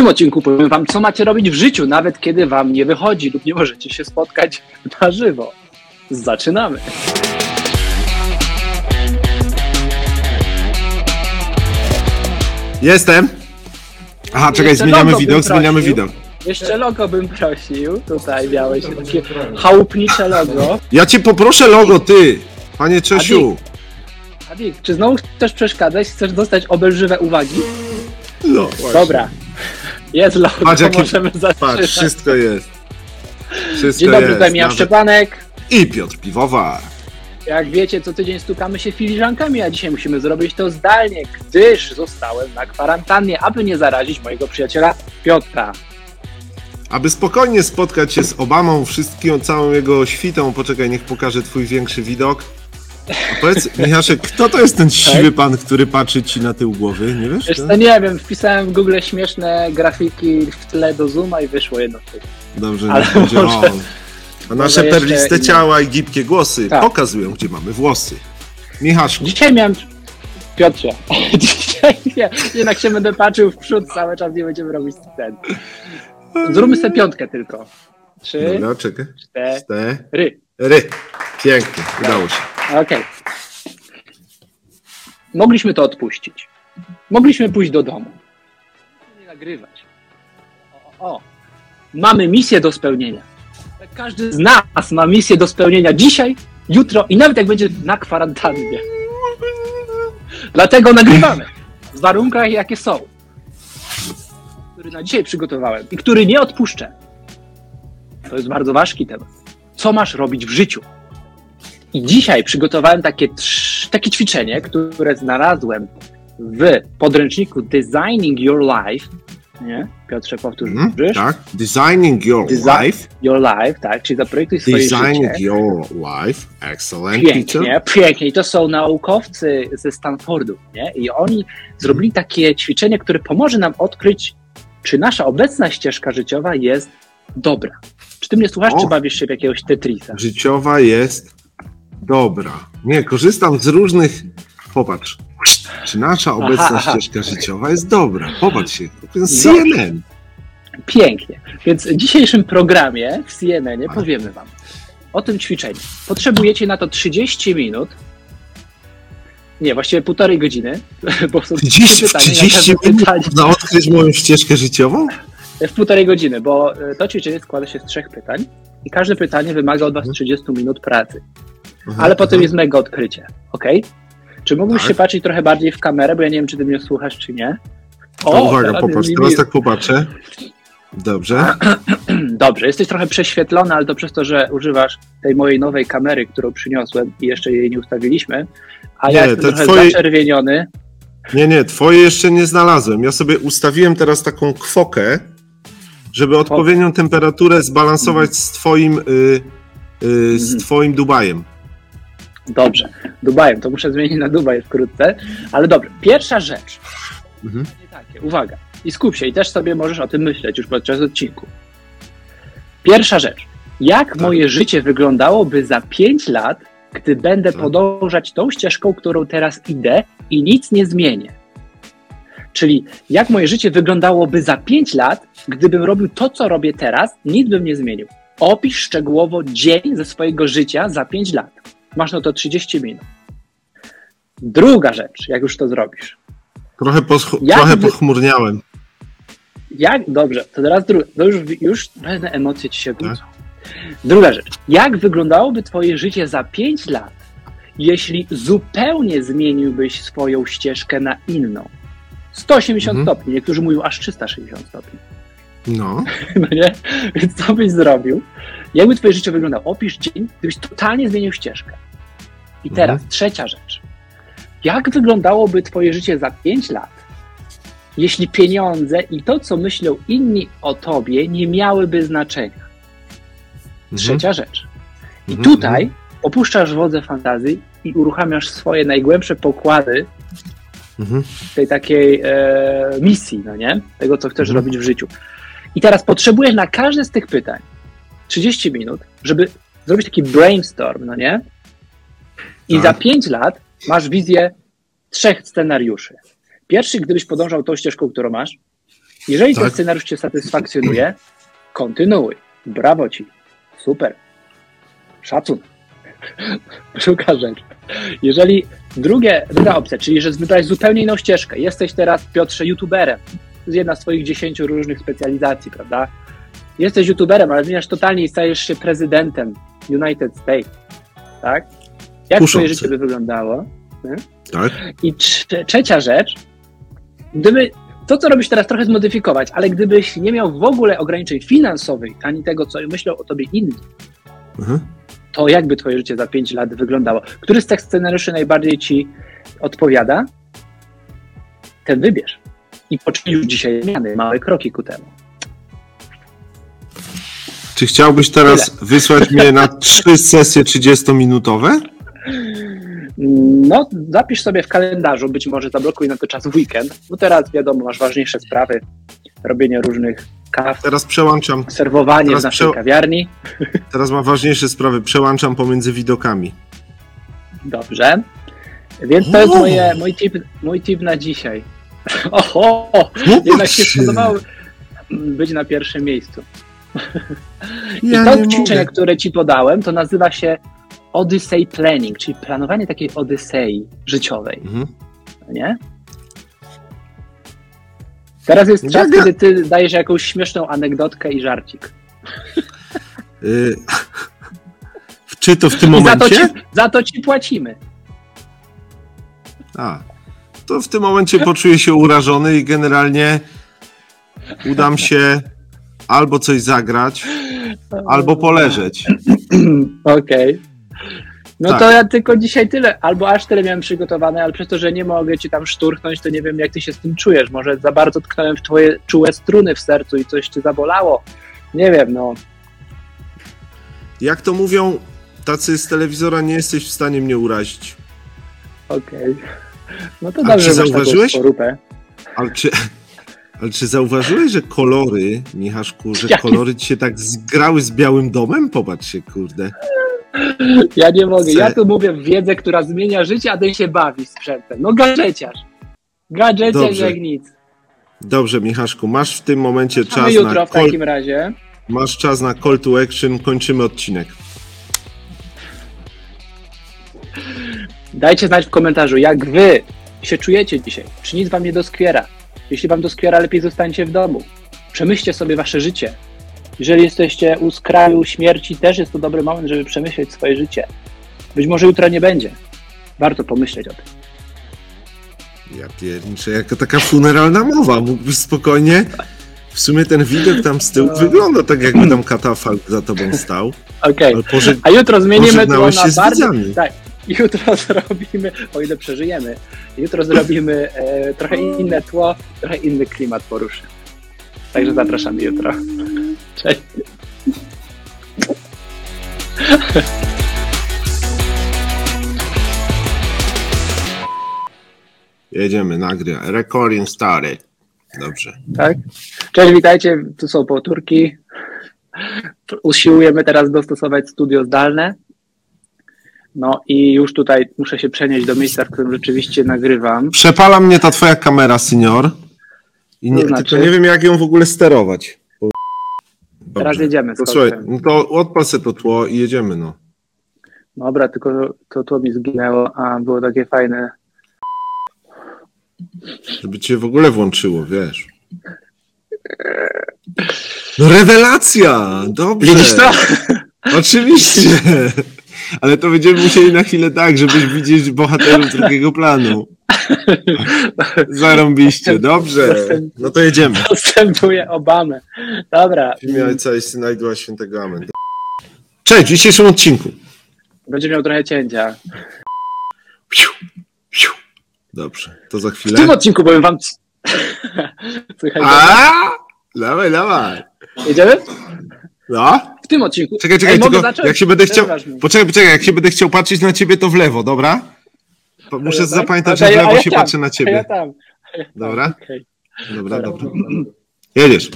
tym odcinku powiem Wam, co macie robić w życiu, nawet kiedy Wam nie wychodzi lub nie możecie się spotkać na żywo. Zaczynamy. Jestem. Aha, czekaj, Jeszcze zmieniamy widok, zmieniamy prosił. widok. Jeszcze logo bym prosił. Tutaj miałeś takie chałupnicze logo. Ja cię poproszę logo, ty! Panie Czesiu. Adik, czy znowu chcesz przeszkadzać? Chcesz dostać obelżywe uwagi? No, właśnie. Dobra. Jest logo, Patrz, jakie- możemy Patrz, zaczynać. wszystko jest. Wszystko Dzień dobry, jest. tutaj Michał nawet- Szczepanek. I Piotr Piwowar. Jak wiecie, co tydzień stukamy się filiżankami, a dzisiaj musimy zrobić to zdalnie, gdyż zostałem na kwarantannie, aby nie zarazić mojego przyjaciela Piotra. Aby spokojnie spotkać się z Obamą, wszystkim, całą jego świtą, poczekaj, niech pokażę twój większy widok. A powiedz, Michaszek, kto to jest ten siwy pan, który patrzy ci na tył głowy, nie wiesz? Wiesz co, nie wiem, wpisałem w Google śmieszne grafiki w tle do Zooma i wyszło jedno. Dobrze, Ale niech będzie może- on. A nasze jeszcze perliste inne. ciała i gibkie głosy Tak. pokazują, gdzie mamy włosy. Michaszku, Dzisiaj miałem... Piotrze, dzisiaj nie, jednak się będę patrzył w przód cały czas, nie będziemy robić scen. Zróbmy sobie piątkę tylko. Trzy, dobra, czekaj. cztery. Cztery. Pięknie, udało się. Okej. Mogliśmy to odpuścić. Mogliśmy pójść do domu. Nie nagrywać. O, o. Mamy misję do spełnienia. Każdy z nas ma misję do spełnienia dzisiaj, jutro i nawet jak będzie na kwarantannie. Dlatego nagrywamy. W warunkach, jakie są. Który na dzisiaj przygotowałem i który nie odpuszczę. To jest bardzo ważny temat. Co masz robić w życiu? I dzisiaj przygotowałem takie, takie ćwiczenie, które znalazłem w podręczniku Designing Your Life. Nie? Piotrze, powtórz. Mhm, Wiesz? tak. Designing your Design- life. Your Life, tak? Czyli zaprojektuj swoje Designing życie. your life. Excellent. Pięknie, pięknie. I to są naukowcy ze Stanfordu, nie? I oni zrobili takie ćwiczenie, które pomoże nam odkryć, czy nasza obecna ścieżka życiowa jest dobra. Czy ty mnie słuchasz, O. czy bawisz się w jakiegoś Tetrisa? Życiowa jest dobra. Nie, korzystam z różnych. Popatrz. Czy nasza obecna Aha, ścieżka życiowa jest dobra? Popatrz się. To jest. CNN. Pięknie. Więc w dzisiejszym programie w CNN powiemy Wam o tym ćwiczeniu. Potrzebujecie na to 30 minut. Nie, właściwie półtorej godziny, bo są trzy 30, pytania. na 30 każde minut można odkryć moją ścieżkę życiową? W półtorej godziny, bo e, to ćwiczenie składa się z trzech pytań i każde pytanie wymaga od Was Mhm. 30 minut pracy. Aha, Ale potem aha. jest mega odkrycie, ok? Czy mógłbyś Tak. się patrzeć trochę bardziej w kamerę, bo ja nie wiem, czy Ty mnie słuchasz, czy nie. To uwaga, teraz popatrz. Teraz tak popatrzę. Dobrze. Dobrze, jesteś trochę prześwietlony, ale to przez to, że używasz tej mojej nowej kamery, którą przyniosłem i jeszcze jej nie ustawiliśmy, a Nie, ja jestem trochę twoje- zaczerwieniony. Nie, nie, twoje jeszcze nie znalazłem. Ja sobie ustawiłem teraz taką kwokę, żeby odpowiednią temperaturę zbalansować z twoim, y, y, z Mhm. twoim Dubajem. Dobrze, Dubajem, to muszę zmienić na Dubaj wkrótce, ale dobrze, pierwsza rzecz, Mhm. nie takie, uwaga, i skup się i też sobie możesz o tym myśleć już podczas odcinku. Pierwsza rzecz, jak Tak. moje życie wyglądałoby za 5 lat, gdy będę Tak. podążać tą ścieżką, którą teraz idę i nic nie zmienię? Czyli jak moje życie wyglądałoby za 5 lat, gdybym robił to, co robię teraz, nic bym nie zmienił. Opisz szczegółowo dzień ze swojego życia za 5 lat. Masz na to 30 minut. Druga rzecz, jak już to zrobisz. Trochę, posch- Jak trochę pochmurniałem. Jak, dobrze, to teraz druga, to już, już pewne emocje ci się budzą. Druga rzecz. Jak wyglądałoby twoje życie za 5 lat, jeśli zupełnie zmieniłbyś swoją ścieżkę na inną? 180 Mhm. stopni, niektórzy mówią aż 360 stopni. No. No nie? Więc co byś zrobił? Jakby twoje życie wyglądało? Opisz dzień, gdybyś totalnie zmienił ścieżkę. I teraz Mhm. trzecia rzecz. Jak wyglądałoby twoje życie za 5 lat, jeśli pieniądze i to, co myślą inni o tobie, nie miałyby znaczenia? Trzecia rzecz. I Mhm, tutaj opuszczasz wodze fantazji i uruchamiasz swoje najgłębsze pokłady Mhm. tej takiej e, misji, no nie? Tego, co chcesz Mhm. robić w życiu. I teraz potrzebujesz na każde z tych pytań 30 minut, żeby zrobić taki brainstorm, no nie? I Tak. za 5 lat masz wizję trzech scenariuszy. Pierwszy, gdybyś podążał tą ścieżką, którą masz, Jeżeli ten Tak. scenariusz cię satysfakcjonuje, kontynuuj. Brawo ci. Super. Szacun. Druga rzecz. Jeżeli drugie, druga opcja, czyli że wybrałeś zupełnie inną ścieżkę, jesteś teraz, Piotrze, youtuberem, jest jedna z twoich dziesięciu różnych specjalizacji, prawda? Jesteś youtuberem, ale zmieniasz totalnie i stajesz się prezydentem United States, tak? Jak Kuszący. twoje życie by wyglądało? Tak? I trze- trzecia rzecz, gdyby to, co robisz teraz, trochę zmodyfikować, ale gdybyś nie miał w ogóle ograniczeń finansowych, ani tego, co myślą o tobie inni, Mhm. to jakby twoje życie za 5 lat wyglądało? Który z tych scenariuszy najbardziej ci odpowiada? Ten wybierz. I poczuj już dzisiaj zmiany, małe kroki ku temu. Czy chciałbyś teraz wysłać mnie na trzy sesje 30-minutowe? No, zapisz sobie w kalendarzu, być może zablokuj na to czas w weekend, bo teraz wiadomo, masz ważniejsze sprawy, robienie różnych kaw, Teraz przełączam. serwowanie Teraz w naszej prze- kawiarni. Teraz mam ważniejsze sprawy. Przełączam pomiędzy widokami. Dobrze. Więc to jest moje, mój, tip, mój tip na dzisiaj. Oho! No Jednak się spodobało być na pierwszym miejscu. Ja I to nie ćwiczenie, które ci podałem, to nazywa się Odyssey Planning, czyli planowanie takiej Odysei życiowej, Mhm. nie? Teraz jest czas, Ja- kiedy ty dajesz jakąś śmieszną anegdotkę i żarcik. Y... Czy to w tym I za to, ci, momencie? za to ci płacimy. A, to w tym momencie poczuję się urażony i generalnie udam się albo coś zagrać, albo poleżeć. Okej. No Tak. to ja tylko dzisiaj tyle, albo aż tyle miałem przygotowane, ale przez to, że nie mogę ci tam szturchnąć, to nie wiem, jak ty się z tym czujesz. Może za bardzo tknąłem w twoje czułe struny w sercu i coś cię zabolało. Nie wiem, no. Jak to mówią tacy z telewizora, nie jesteś w stanie mnie urazić. Okej. No to dobrze, że zauważyłeś? Ale czy, ale czy zauważyłeś, że kolory, Michaszku, że kolory ci się tak zgrały z Białym Domem? Popatrz się, kurde. Ja nie mogę. Ja tu mówię wiedzę, która zmienia życie, a ten się bawi sprzętem. No gadżeciarz. Gadżeciarz Dobrze. jak nic. Dobrze, Michaszku, masz w tym momencie czas jutro na w call, takim razie. masz czas na call to action, kończymy odcinek. Dajcie znać w komentarzu, jak wy się czujecie dzisiaj. Czy nic wam nie doskwiera? Jeśli wam doskwiera, lepiej zostańcie w domu. Przemyślcie sobie wasze życie. Jeżeli jesteście u skraju śmierci, też jest to dobry moment, żeby przemyśleć swoje życie. Być może jutro nie będzie. Warto pomyśleć o tym. Ja pierniczę, jaka taka funeralna mowa. Mógłbyś spokojnie. W sumie ten widok tam z tyłu No. wygląda tak, jakby tam katafalk za tobą stał. Okej. Pożeg... A jutro zmienimy to na bardziej... Tak. Jutro zrobimy, o ile przeżyjemy, jutro zrobimy e, trochę inne tło, trochę inny klimat poruszy. Także zapraszamy jutro. Cześć. Jedziemy, nagry. Recording stary. Dobrze. Tak? Cześć, witajcie. Tu są powtórki. Usiłujemy teraz dostosować studio zdalne. No i już tutaj muszę się przenieść do miejsca, w którym rzeczywiście nagrywam. Przepala mnie ta twoja kamera, senior. I nie, To znaczy? Tylko nie wiem, jak ją w ogóle sterować. Bo- Teraz jedziemy. To słuchaj, koksem. no to odpal sobie to tło i jedziemy, no. Dobra, tylko to tło mi zginęło, a było takie fajne. Żeby cię w ogóle włączyło, wiesz. No rewelacja! Dobrze! Widzisz to? Oczywiście! Ale to będziemy musieli na chwilę tak, żebyś widzieć bohaterów drugiego planu. Zarąbiście, dobrze. No to jedziemy. Dostępuję Obamę. Dobra, W imię Ojca i Syna i Ducha Świętego. Amen. Cześć, w dzisiejszym odcinku. będzie miał trochę cięcia. Piu, piu. Dobrze, to za W chwilę. tym odcinku powiem wam... Słuchaj, A! Dawaj, dawaj. jedziemy? No. Tym odcinku. Czekaj, czekaj, Ej, tylko jak się będę To chciał... Poczekaj, poczekaj, jak się będę chciał patrzeć na ciebie, to w lewo, dobra? Po- Muszę Tak? zapamiętać, że w ja- lewo ja się tam, patrzę na A ja ciebie. tam. Dobra? Okej. Dobra, dobra. Jedziesz.